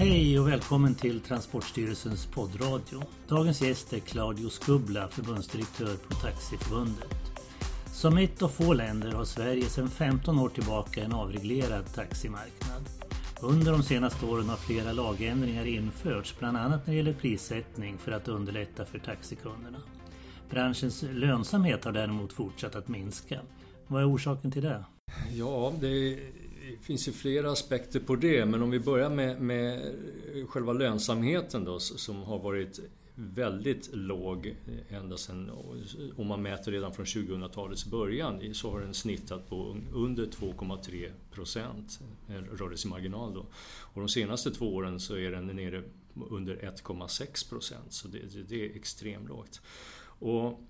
Hej och välkommen till Transportstyrelsens poddradio. Dagens gäst är Claudio Skubla, förbundsdirektör på Taxiförbundet. Som ett av få länder har Sverige sedan 15 år tillbaka en avreglerad taximarknad. Under de senaste åren har flera lagändringar införts, bland annat när det gäller prissättning för att underlätta för taxikunderna. Branschens lönsamhet har däremot fortsatt att minska. Vad är orsaken till det? Ja, det finns ju flera aspekter på det, men om vi börjar med, med själva lönsamheten då som har varit väldigt låg eh, ända sedan, om man mäter redan från 2000-talets början, så har den snittat på under 2,3 procent eh, rörelsemarginal då. Och de senaste två åren så är den nere under 1,6 procent, så det, det, är extremt lågt. Och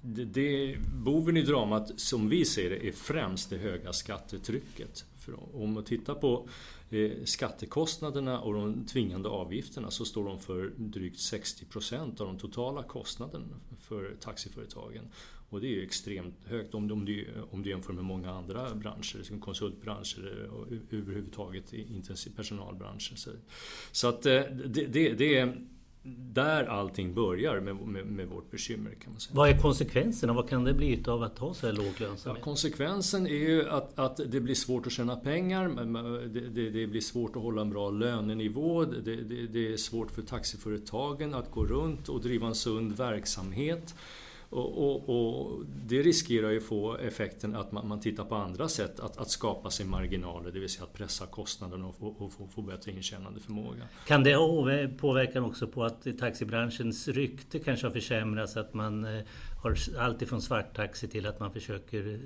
det, det, boven i dramat som vi ser det är främst det höga skattetrycket. För om man tittar på eh, skattekostnaderna och de tvingande avgifterna så står de för drygt 60% av de totala kostnaderna för taxiföretagen. Och det är ju extremt högt om, om, du, om du jämför med många andra branscher, som konsultbranscher och överhuvudtaget intensiv personalbranscher. Så, att eh, det, det, det är där allting börjar med, med, med, vårt bekymmer. kan man säga. Vad är konsekvenserna? Vad kan det bli av att ha så här låg lönsamhet? Ja, konsekvensen är ju att, att det blir svårt att tjäna pengar. Det, det, det blir svårt att hålla en bra lönenivå. Det, det, är svårt för taxiföretagen att gå runt och driva en sund verksamhet. Och, och, och, det riskerar ju få effekten att man, man tittar på andra sätt att, att, skapa sig marginaler, det vill säga att pressa kostnaderna och, och få, få bättre intjänande förmåga. Kan det ha påverkan också på att taxibranschens rykte kanske har försämrats? Att man eh, har allt ifrån svarttaxi till att man försöker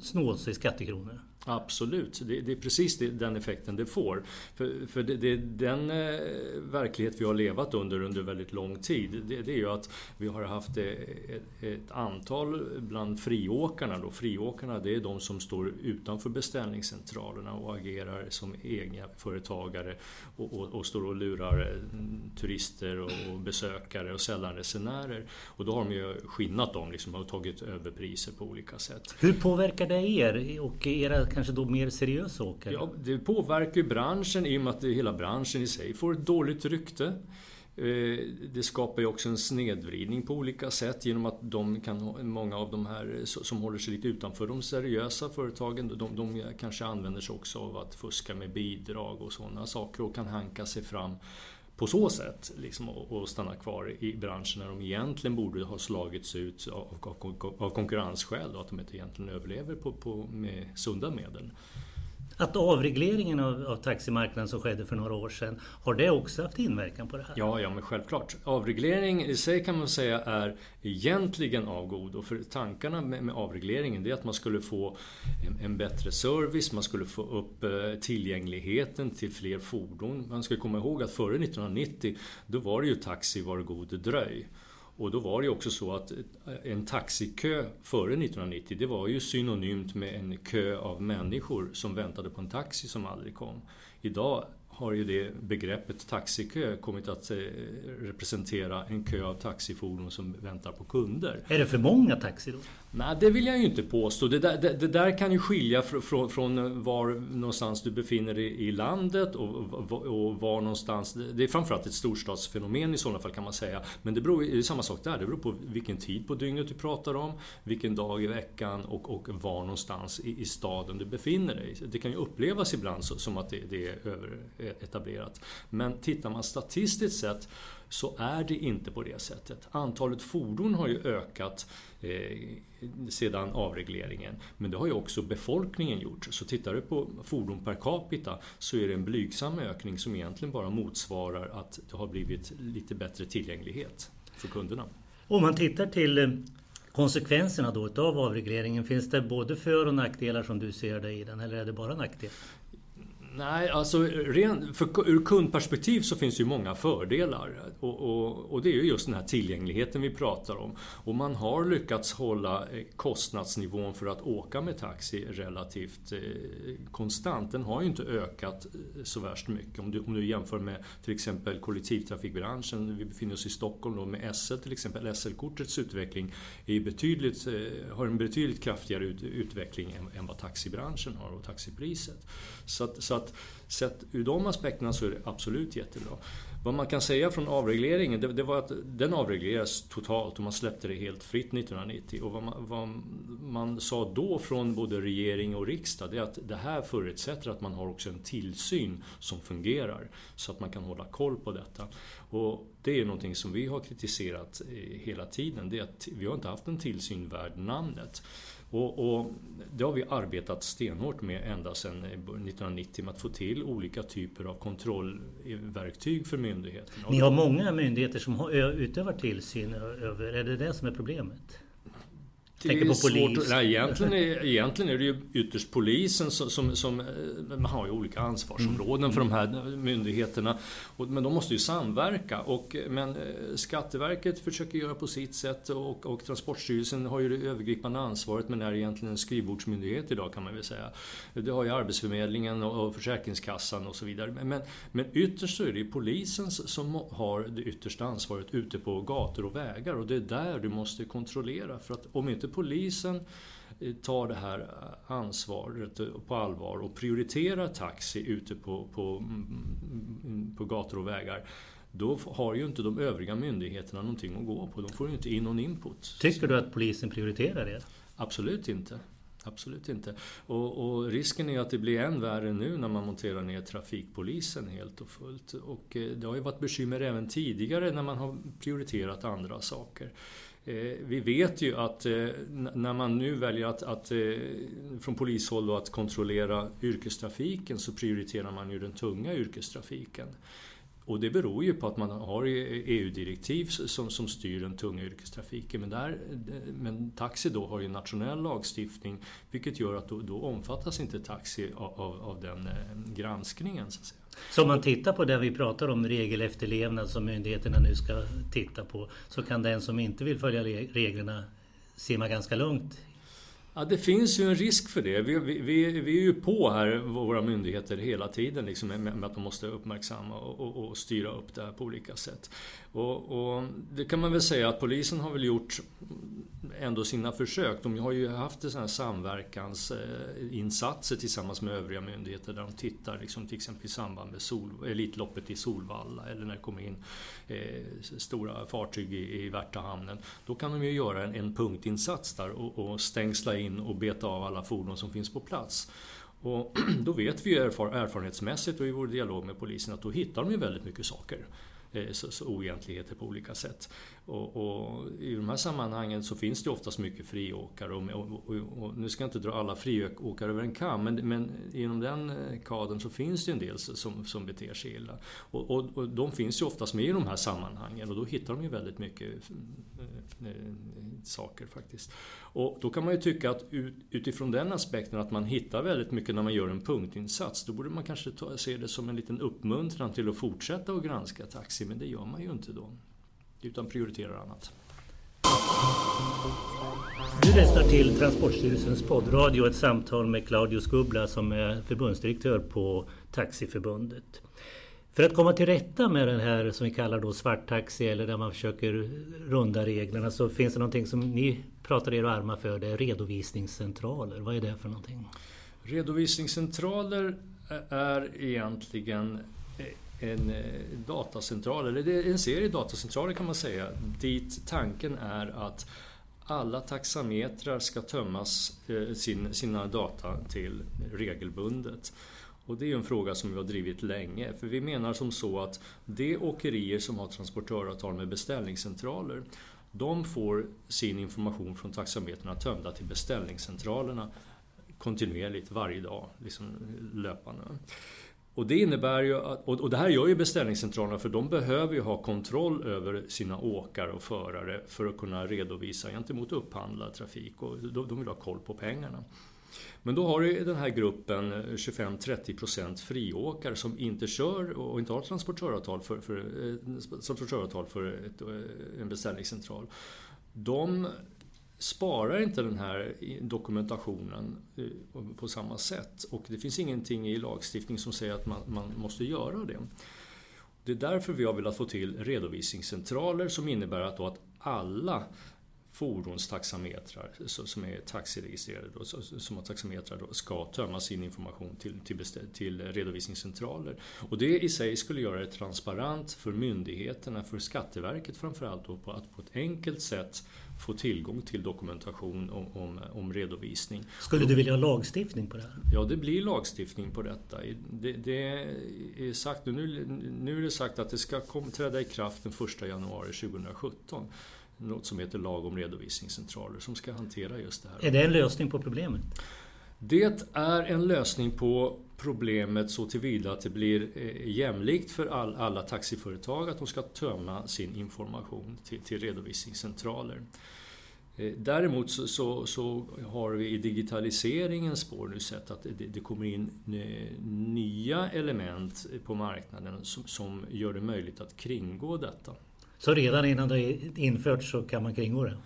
snå sig skattekronor? Absolut, det, det är precis det, den effekten det får. För, för det, det, den eh, verklighet vi har levat under under väldigt lång tid det, det är ju att vi har haft eh, ett, ett, antal bland friåkarna. Då. Friåkarna det är de som står utanför beställningscentralerna och agerar som egna företagare och, och, och står och lurar eh, turister och, och besökare och sällan resenärer. Och då har de ju skinnat dem liksom, och tagit överpriser på olika sätt. Hur påverkar det er och era kanske då mer seriösa åkare? Ja, det påverkar ju branschen i och med att hela branschen i sig får ett dåligt rykte. Eh, det skapar ju också en snedvridning på olika sätt genom att de kan, många av de här som håller sig lite utanför de seriösa företagen, de, de kanske använder sig också av att fuska med bidrag och sådana saker och kan hanka sig fram på så sätt liksom, och stanna kvar i branschen när de egentligen borde ha slagits ut av, av, av konkurrensskäl och att de inte egentligen överlever på, på, med sunda medel. Att avregleringen av, av taximarknaden som skedde för några år sedan, har det också haft inverkan på det här? Ja, ja men självklart. Avreglering i sig kan man säga är egentligen av godo. För tankarna med, med avregleringen det är att man skulle få en, en, bättre service, man skulle få upp eh, tillgängligheten till fler fordon. Man ska komma ihåg att före 1990 då var det ju taxi var god dröj. Och då var det också så att en taxikö före 1990 det var ju synonymt med en kö av människor som väntade på en taxi som aldrig kom. Idag har ju det begreppet taxikö kommit att eh, representera en kö av taxifordon som väntar på kunder. Är det för många taxi då? Nej, det vill jag ju inte påstå. Det där, det, det där kan ju skilja från, från, var någonstans du befinner dig i landet och, och, var någonstans. Det är framförallt ett storstadsfenomen i sådana fall kan man säga. Men det, beror, det är samma sak där. Det beror på vilken tid på dygnet du pratar om, vilken dag i veckan och, och var någonstans i, i staden du befinner dig. Det kan ju upplevas ibland som att det, det är etablerat. Men tittar man statistiskt sett så är det inte på det sättet. Antalet fordon har ju ökat eh, sedan avregleringen. Men det har ju också befolkningen gjort. Så tittar du på fordon per capita så är det en blygsam ökning som egentligen bara motsvarar att det har blivit lite bättre tillgänglighet för kunderna. Om man tittar till eh, konsekvenserna då utav avregleringen, finns det både för och nackdelar som du ser det i den eller är det bara nackdelar? Nej, alltså ren, för, ur kundperspektiv så finns det ju många fördelar. Och, och, och, det är ju just den här tillgängligheten vi pratar om. Och man har lyckats hålla eh, kostnadsnivån för att åka med taxi relativt eh, konstant. Den har ju inte ökat eh, så värst mycket. Om du, om du jämför med till exempel kollektivtrafikbranschen. Vi befinner oss i Stockholm då med SL till exempel. SL-kortets utveckling är betydligt, eh, har en betydligt kraftigare ut, utveckling än, än vad taxibranschen har och taxipriset. Så att, så att att sett ur de aspekterna så är det absolut jättebra. Vad man kan säga från avregleringen, det, det, var att den avregleras totalt och man släppte det helt fritt 1990. Och vad man, vad man sa då från både regering och riksdag, det är att det här förutsätter att man har också en tillsyn som fungerar. Så att man kan hålla koll på detta. Och det är någonting som vi har kritiserat eh, hela tiden, det är att vi har inte haft en tillsyn värd namnet. Och, och, det har vi arbetat stenhårt med ända sedan eh, 1990 med att få till olika typer av kontrollverktyg för myndigheterna. Ni har många myndigheter som utövar tillsyn över, är det det som är problemet? Det Tänker på polis. Nej, egentligen, är, egentligen är det ju ytterst polisen som, som, som man har ju olika ansvarsområden mm. för de här myndigheterna. Och, men de måste ju samverka. Och, men eh, Skatteverket försöker göra på sitt sätt och, och Transportstyrelsen har ju det övergripande ansvaret men är egentligen en skrivbordsmyndighet idag kan man väl säga. Det har ju Arbetsförmedlingen och, och Försäkringskassan och så vidare. Men, men ytterst så är det ju polisen som har det yttersta ansvaret ute på gator och vägar och det är där du måste kontrollera. För att om inte polisen eh, tar det här eh, ansvaret på allvar och prioriterar taxi ute på, på, mm, mm, på gator och vägar då har ju inte de övriga myndigheterna någonting att gå på. De får ju inte in någon input. Tycker du att polisen prioriterar det? Absolut inte. Absolut inte. Och, och, risken är att det blir än värre nu när man monterar ner trafikpolisen helt och fullt. Och eh, det har ju varit bekymmer även tidigare när man har prioriterat andra saker. Eh, vi vet ju att eh, när man nu väljer att, att eh, från polishåll att kontrollera yrkestrafiken så prioriterar man ju den tunga yrkestrafiken. Och det beror ju på att man har e EU-direktiv som, som styr den tunga yrkestrafiken. Men, där, men taxi då har ju nationell lagstiftning vilket gör att då, då omfattas inte taxi av, av, av den eh, granskningen. Så att säga. Så om man tittar på det vi pratar om, regelefterlevnad som myndigheterna nu ska titta på, så kan den som inte vill följa reglerna simma ganska lugnt Ja, det finns ju en risk för det. Vi, vi, vi är ju på här, våra myndigheter, hela tiden liksom, med, att de måste uppmärksamma och, och, och, styra upp det här på olika sätt. Och, och, det kan man väl säga att polisen har väl gjort ändå sina försök. De har ju haft sådana här samverkansinsatser tillsammans med övriga myndigheter där de tittar liksom, till exempel i samband med sol, Elitloppet i Solvalla eller när det kommer in eh, stora fartyg i, i Värtahamnen. Då kan de ju göra en, en punktinsats där och, och stängsla in och beta av alla fordon som finns på plats. Och då vet vi erfar erfarenhetsmässigt och i vår dialog med polisen att då hittar de ju väldigt mycket saker. Eh, så, så oegentligheter på olika sätt. Och, och, I de här sammanhangen så finns det oftast mycket friåkare och, och, och, nu ska jag inte dra alla friåkare över en kam men, men inom den eh, kadern så finns det en del som, som beter sig illa. Och, och, och de finns ju oftast med i de här sammanhangen och då hittar de ju väldigt mycket äh, saker faktiskt. Och då kan man ju tycka att utifrån den aspekten att man hittar väldigt mycket när man gör en punktinsats då borde man kanske ta, se det som en liten uppmuntran till att fortsätta att granska taxi men det gör man ju inte då utan prioriterar annat. Du lyssnar till Transportstyrelsens poddradio, ett samtal med Claudio Skubla som är förbundsdirektör på Taxiförbundet. För att komma till rätta med den här som vi kallar då svarttaxi eller där man försöker runda reglerna så finns det någonting som ni pratar er varma för, det är redovisningscentraler. Vad är det för någonting? Redovisningscentraler är egentligen en eh, datacentral, eller en serie datacentraler kan man säga, dit tanken är att alla taxametrar ska tömmas eh, sina data till regelbundet. Och det är en fråga som vi har drivit länge, för vi menar som så att de åkerier som har transportöravtal med beställningscentraler, de får sin information från taxametrarna tömda till beställningscentralerna kontinuerligt varje dag, liksom löpande. Och det innebär ju att, och det här gör ju beställningscentralerna för de behöver ju ha kontroll över sina åkare och förare för att kunna redovisa gentemot upphandlad trafik och de vill ha koll på pengarna. Men då har du den här gruppen eh, 25-30% friåkare som inte kör och inte har transportöravtal för, för, eh, transportöravtal för ett, eh, en beställningscentral. De sparar inte den här dokumentationen eh, på samma sätt. Och det finns ingenting i lagstiftning som säger att man, man måste göra det. Det är därför vi har velat få till redovisningscentraler som innebär att, att alla fordonstaxametrar som är taxiregistrerade då, som har taxametrar ska tömma sin information till, till, till redovisningscentraler. Och det i sig skulle göra det transparent för myndigheterna, för Skatteverket framförallt, då, på att på ett enkelt sätt få tillgång till dokumentation om, om, om, redovisning. Skulle du vilja ha lagstiftning på det här? Ja, det blir lagstiftning på detta. Det, det är sagt, nu, nu är det sagt att det ska kom, träda i kraft den 1 januari 2017 något som heter lag om redovisningscentraler som ska hantera just det här. Är det en lösning på problemet? Det är en lösning på problemet så tillvida att det blir eh, jämlikt för all, alla taxiföretag att de ska tömma sin information till, till redovisningscentraler. Eh, däremot så, så, så, har vi i digitaliseringens spår nu sett att det, det kommer in eh, nya element på marknaden som, som gör det möjligt att kringgå detta. Så redan innan det är infört så kan man kringgå det?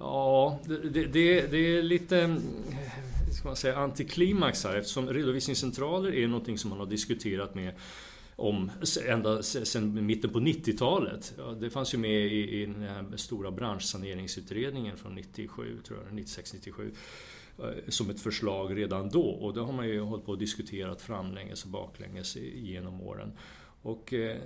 Ja, det, det, det är lite eh, ska man säga, antiklimax här eftersom redovisningscentraler är någonting som man har diskuterat med om ända sedan mitten på 90-talet. Ja, det fanns ju med i, i den här stora branschsaneringsutredningen från 97, tror jag, 96-97 eh, som ett förslag redan då och det har man ju hållit på och diskuterat framlänges och baklänges genom åren. Och, eh,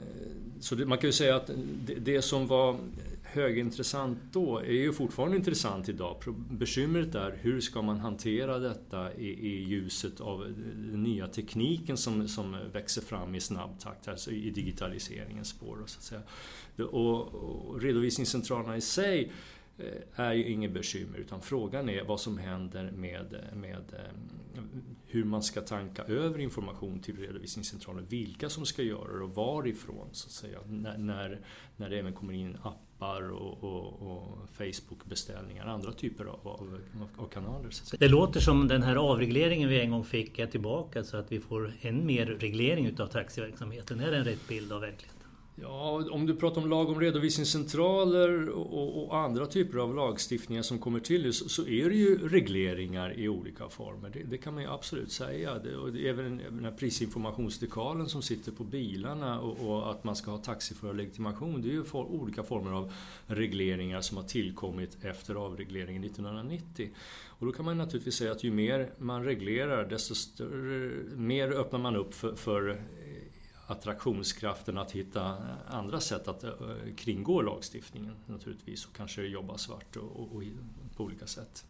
så det, man kan ju säga att det, det, som var högintressant då är ju fortfarande intressant idag. Bekymret är hur ska man hantera detta i, i ljuset av den nya tekniken som, som växer fram i snabb takt, alltså i digitaliseringens spår. Så att säga. Och, och redovisningscentralerna i sig Eh, Eh, är ju inget bekymmer utan frågan är vad som händer med, eh, med eh, hur man ska tanka över information till redovisningscentralen. Vilka som ska göra det och varifrån så att säga. När, när, när det även kommer in appar och, och, och Facebook-beställningar, andra typer av, av, av kanaler. Det låter som den här avregleringen vi en gång fick är tillbaka så att vi får än mer reglering utav taxiverksamheten. Är det en rätt bild av verkligheten? Ja, om du pratar om lag om redovisningscentraler och, och, andra typer av lagstiftningar som kommer till så, så är det ju regleringar i olika former. Det, det kan man ju absolut säga. Det, och det, även den här prisinformationsdekalen som sitter på bilarna och, och att man ska ha taxiförarlegitimation. Det är ju for, olika former av regleringar som har tillkommit efter avregleringen 1990. Och då kan man naturligtvis säga att ju mer man reglerar desto större, mer öppnar man upp för, för attraktionskraften att hitta andra sätt att eh, kringgå lagstiftningen naturligtvis och kanske jobba svart och, och, och på olika sätt.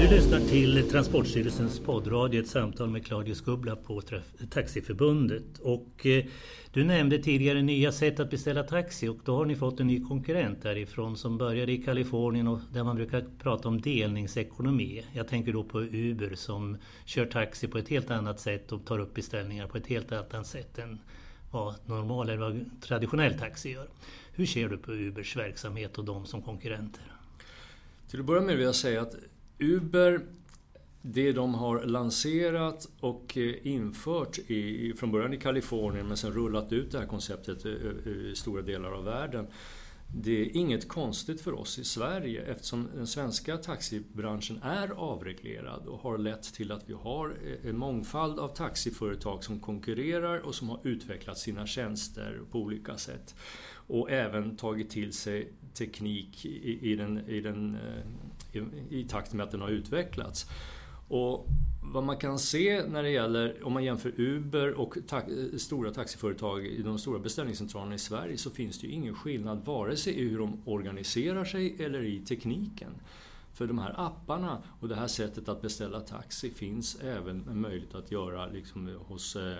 Du lyssnar till Transportstyrelsens poddradio, ett samtal med Claudius Gubbla på Taxiförbundet. Och eh, du nämnde tidigare nya sätt att beställa taxi och då har ni fått en ny konkurrent därifrån som började i Kalifornien och där man brukar prata om delningsekonomi. Jag tänker då på Uber som kör taxi på ett helt annat sätt och tar upp beställningar på ett helt annat sätt än vad normal eller vad traditionell taxi gör. Hur ser du på Ubers verksamhet och dem som konkurrenter? Till att börja med vill jag säga att Uber, det de har lanserat och eh, infört i, från början i Kalifornien men sen rullat ut det här konceptet eh, eh, i stora delar av världen. Det är inget konstigt för oss i Sverige eftersom den svenska taxibranschen är avreglerad och har lett till att vi har en mångfald av taxiföretag som konkurrerar och som har utvecklat sina tjänster på olika sätt. Och även tagit till sig teknik i, i, den, i, den, eh, i, i takt med att den har utvecklats. Och vad man kan se när det gäller, om man jämför Uber och ta eh, stora taxiföretag i de stora beställningscentralerna i Sverige så finns det ju ingen skillnad vare sig i hur de organiserar sig eller i tekniken. För de här apparna och det här sättet att beställa taxi finns även möjligt att göra liksom hos eh,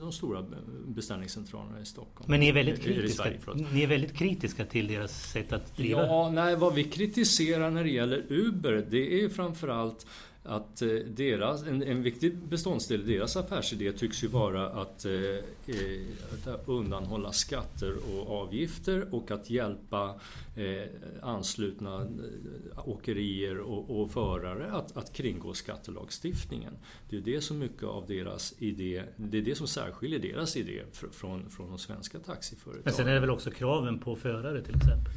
de stora beställningscentralerna i Stockholm. Men ni är väldigt kritiska, Sverige, ni är väldigt kritiska till deras sätt att driva? Ja, nej, vad vi kritiserar när det gäller Uber det är framförallt att eh, deras, en, en viktig beståndsdel i deras affärsidé tycks ju vara att, eh, eh att undanhålla skatter och avgifter och att hjälpa eh, anslutna eh, åkerier och, och förare att, att kringgå skattelagstiftningen. Det är det som mycket av deras idé, det är det som särskiljer deras idé från, från de svenska taxiföretagen. Men sen är det väl också kraven på förare till exempel?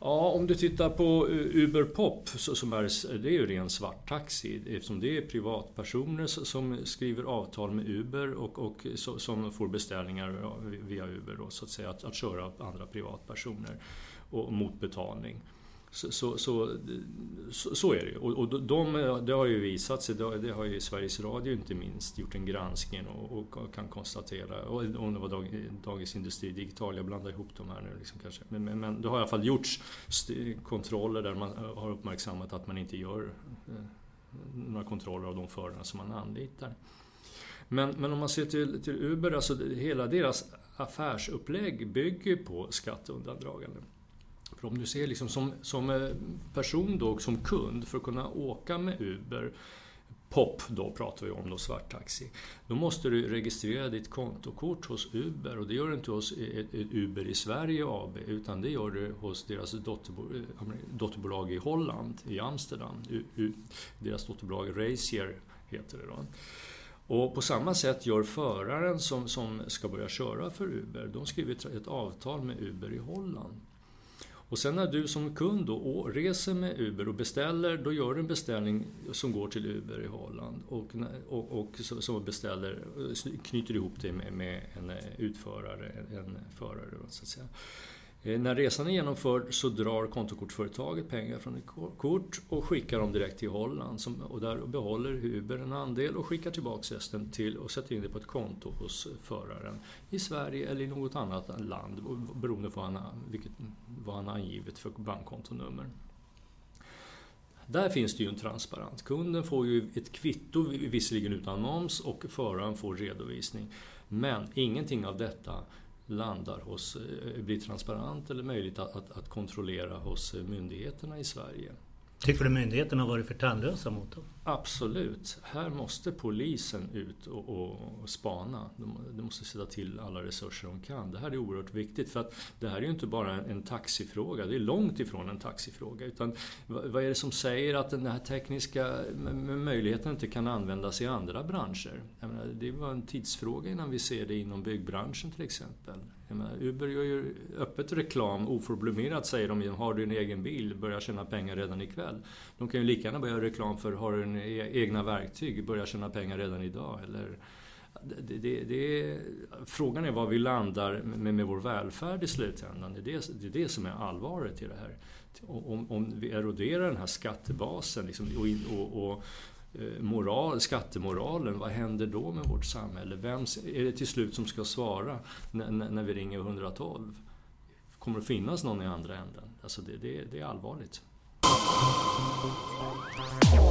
Ja, om du tittar på Uber Pop, som är, det är ju ren svart taxi eftersom det är privatpersoner som skriver avtal med Uber och, och som får beställningar via Uber då, så att säga, att, att köra andra privatpersoner. och mot betalning. Så, så, så, så, är det ju. Och, och de, det har ju visat sig, det har ju Sveriges Radio inte minst gjort en granskning och, och kan konstatera, och om det var Dag, Dagens Industri Digital, jag blandar ihop de här nu liksom kanske. Men, men, men det har i alla fall gjorts kontroller där man eh, har uppmärksammat att man inte gör eh, några kontroller av de förarna som man anlitar. Men, men om man ser till, till Uber, alltså hela deras affärsupplägg bygger på skatteundandragande. För om du ser liksom som, som eh, person då, som kund, för att kunna åka med Uber POP då pratar vi om då, svarttaxi. Då måste du registrera ditt kontokort hos Uber och det gör du inte hos eh, eh, Uber i Sverige AB utan det gör du hos deras dotterbolag, dotterbolag i Holland, i Amsterdam. U, U, deras dotterbolag Razier heter det då. Och på samma sätt gör föraren som, som ska börja köra för Uber, de skriver ett avtal med Uber i Holland. Och sen när du som kund då reser med Uber och beställer, då gör du en beställning som går till Uber i Holland och, och, och som beställer, eh, knyter ihop det med, med en eh, utförare, en förare så att säga. Eh, när resan är genomförd så drar kontokortsföretaget pengar från ett kort och skickar dem direkt till Holland. och där behåller Uber en andel och skickar tillbaka resten till och sätter in det på ett konto hos föraren i Sverige eller i något annat land beroende på vad han, vilket, vad han har angivit för bankkontonummer. Där finns det ju en transparent. Kunden får ju ett kvitto, visserligen utan moms, och föraren får redovisning. Men ingenting av detta landar hos, eh, blir transparent eller möjligt att, att, att kontrollera hos eh, myndigheterna i Sverige. Tycker du myndigheterna har varit för tandlösa mot dem? Absolut. Här måste polisen ut och, och spana. De, de, måste sätta till alla resurser de kan. Det här är oerhört viktigt för att det här är ju inte bara en, en taxifråga. Det är långt ifrån en taxifråga. Utan vad är det som säger att den här tekniska möjligheten inte kan användas i andra branscher? Menar, det var en tidsfråga innan vi ser det inom byggbranschen till exempel. Menar, Uber gör ju öppet reklam, oförblommerat säger de har du en egen bil, börja tjäna pengar redan ikväll. De kan ju lika gärna börja göra reklam för har du en e-, egna verktyg, börja tjäna pengar redan idag. Eller, det, det, det, frågan är var vi landar med, med vår välfärd i slutändan. Det är det, det är det som är allvaret i det här. Om, om vi eroderar den här skattebasen liksom, och, och, och Eh, moral, skattemoralen, vad händer då med vårt samhälle? Vem är det till slut som ska svara när, när vi ringer 112? Kommer det finnas någon i andra änden? Alltså det, det, det är allvarligt.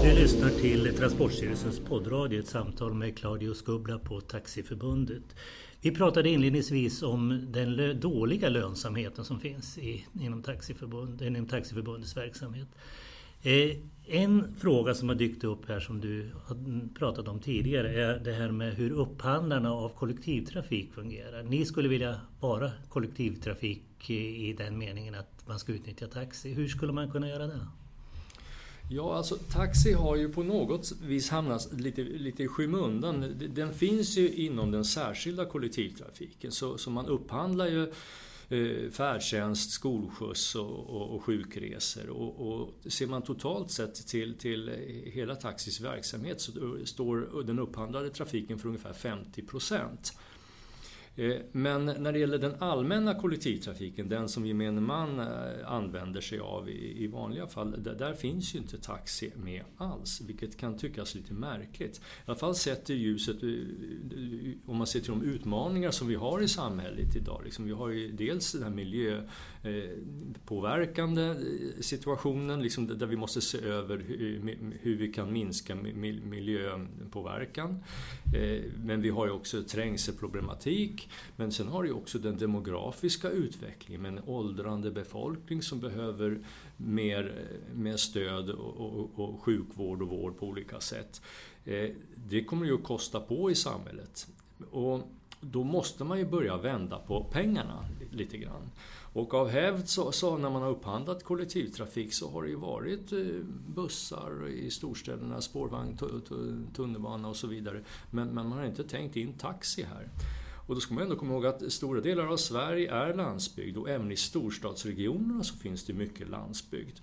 Du lyssnar till Transportstyrelsens poddradio, ett samtal med Claudio Skubla på Taxiförbundet. Vi pratade inledningsvis om den dåliga lönsamheten som finns i, inom, taxiförbund, inom Taxiförbundets verksamhet. Eh, en fråga som har dykt upp här som du har pratat om tidigare är det här med hur upphandlarna av kollektivtrafik fungerar. Ni skulle vilja vara kollektivtrafik i den meningen att man ska utnyttja taxi. Hur skulle man kunna göra det? Ja, alltså taxi har ju på något vis hamnat lite, lite i skymundan. Den finns ju inom den särskilda kollektivtrafiken så, så man upphandlar ju eh, färdtjänst, skolskjuts och, och, och sjukresor. Och, och, ser man totalt sett till, till hela Taxis verksamhet så står den upphandlade trafiken för ungefär 50 procent. Eh, men när det gäller den allmänna kollektivtrafiken, den som gemene man eh, använder sig av i vanliga fall, där finns ju inte taxi med alls, vilket kan tyckas lite märkligt. I alla fall sett i ljuset, eh, om man ser till de utmaningar som vi har i samhället idag. Liksom vi har ju dels den här miljöpåverkande situationen, liksom där vi måste se över hur vi kan minska miljöpåverkan. Men vi har ju också trängselproblematik men sen har du också den demografiska utvecklingen med en åldrande befolkning som behöver mer, eh, mer stöd och, och, och sjukvård och vård på olika sätt. Eh, det kommer ju att kosta på i samhället. Och då måste man ju börja vända på pengarna lite grann. Och av hävd så, så, när man har upphandlat kollektivtrafik så har det ju varit eh, bussar i storstäderna, spårvagn, tunnelbana och så vidare. Men, men man har inte tänkt in taxi här. Och då ska man ändå komma ihåg att stora delar av Sverige är landsbygd och även i storstadsregionerna så finns det mycket landsbygd.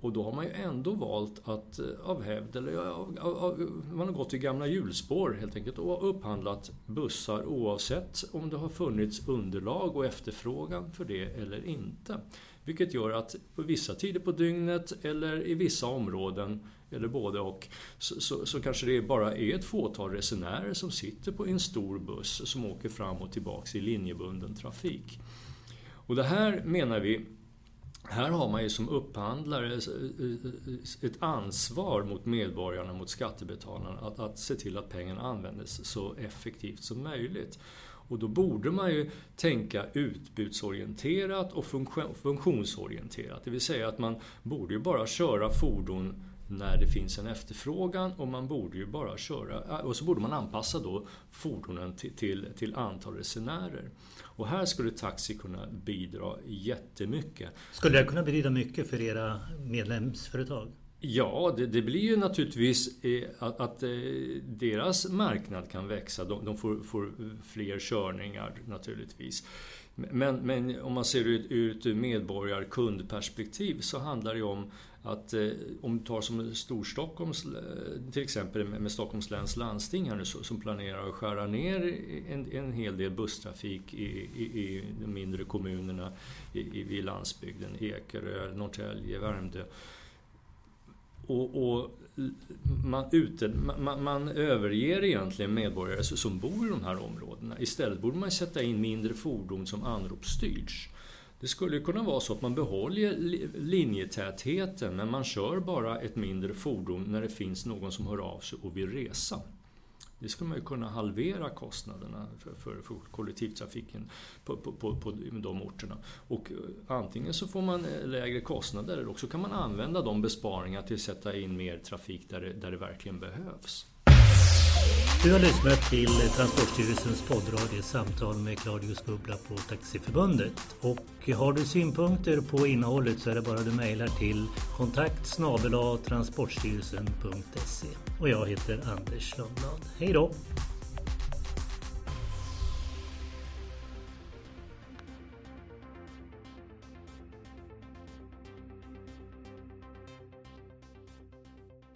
Och då har man ju ändå valt att eh, av hävd, eller av, av, av, man har gått i gamla hjulspår helt enkelt och upphandlat bussar oavsett om det har funnits underlag och efterfrågan för det eller inte. Vilket gör att på vissa tider på dygnet eller i vissa områden, eller både och, så, så, så, kanske det bara är ett fåtal resenärer som sitter på en stor buss som åker fram och tillbaks i linjebunden trafik. Och det här menar vi här har man ju som upphandlare ett ansvar mot medborgarna, mot skattebetalarna, att, att se till att pengarna används så effektivt som möjligt. Och då borde man ju tänka utbudsorienterat och funktionsorienterat. Det vill säga att man borde ju bara köra fordon när det finns en efterfrågan och man borde ju bara köra, och så borde man anpassa då fordonen till, till, till antal resenärer. Och här skulle taxi kunna bidra jättemycket. Skulle det kunna betyda mycket för era medlemsföretag? Ja, det, det, blir ju naturligtvis eh, att, att eh, deras marknad kan växa. De, de får, får, fler körningar naturligtvis. Men, men om man ser det ur ett medborgarkundperspektiv så handlar det ju om att eh, om du tar som Storstockholms, eh, till exempel med Stockholms läns landsting här nu som planerar att skära ner en, en hel del busstrafik i, i, i de mindre kommunerna i, i, vid landsbygden, Ekerö, Norrtälje, Värmdö och, och man, ute, man, man, överger egentligen medborgare som bor i de här områdena. Istället borde man sätta in mindre fordon som anropsstyrs. Det skulle kunna vara så att man behåller linjetätheten men man kör bara ett mindre fordon när det finns någon som hör av sig och vill resa. Det skulle man ju kunna halvera kostnaderna för, för, för kollektivtrafiken på, på, på, på, de orterna. Och eh, antingen så får man eh, lägre kostnader eller också kan man använda de besparingarna till att sätta in mer trafik där det, där det verkligen behövs. Du har lyssnat till Transportstyrelsens poddradio Samtal med Claudius Bubbla på Taxiförbundet. Och har du synpunkter på innehållet så är det bara du mejlar till kontakt transportstyrelsen.se. Och jag heter Anders Lundblad. Hej då!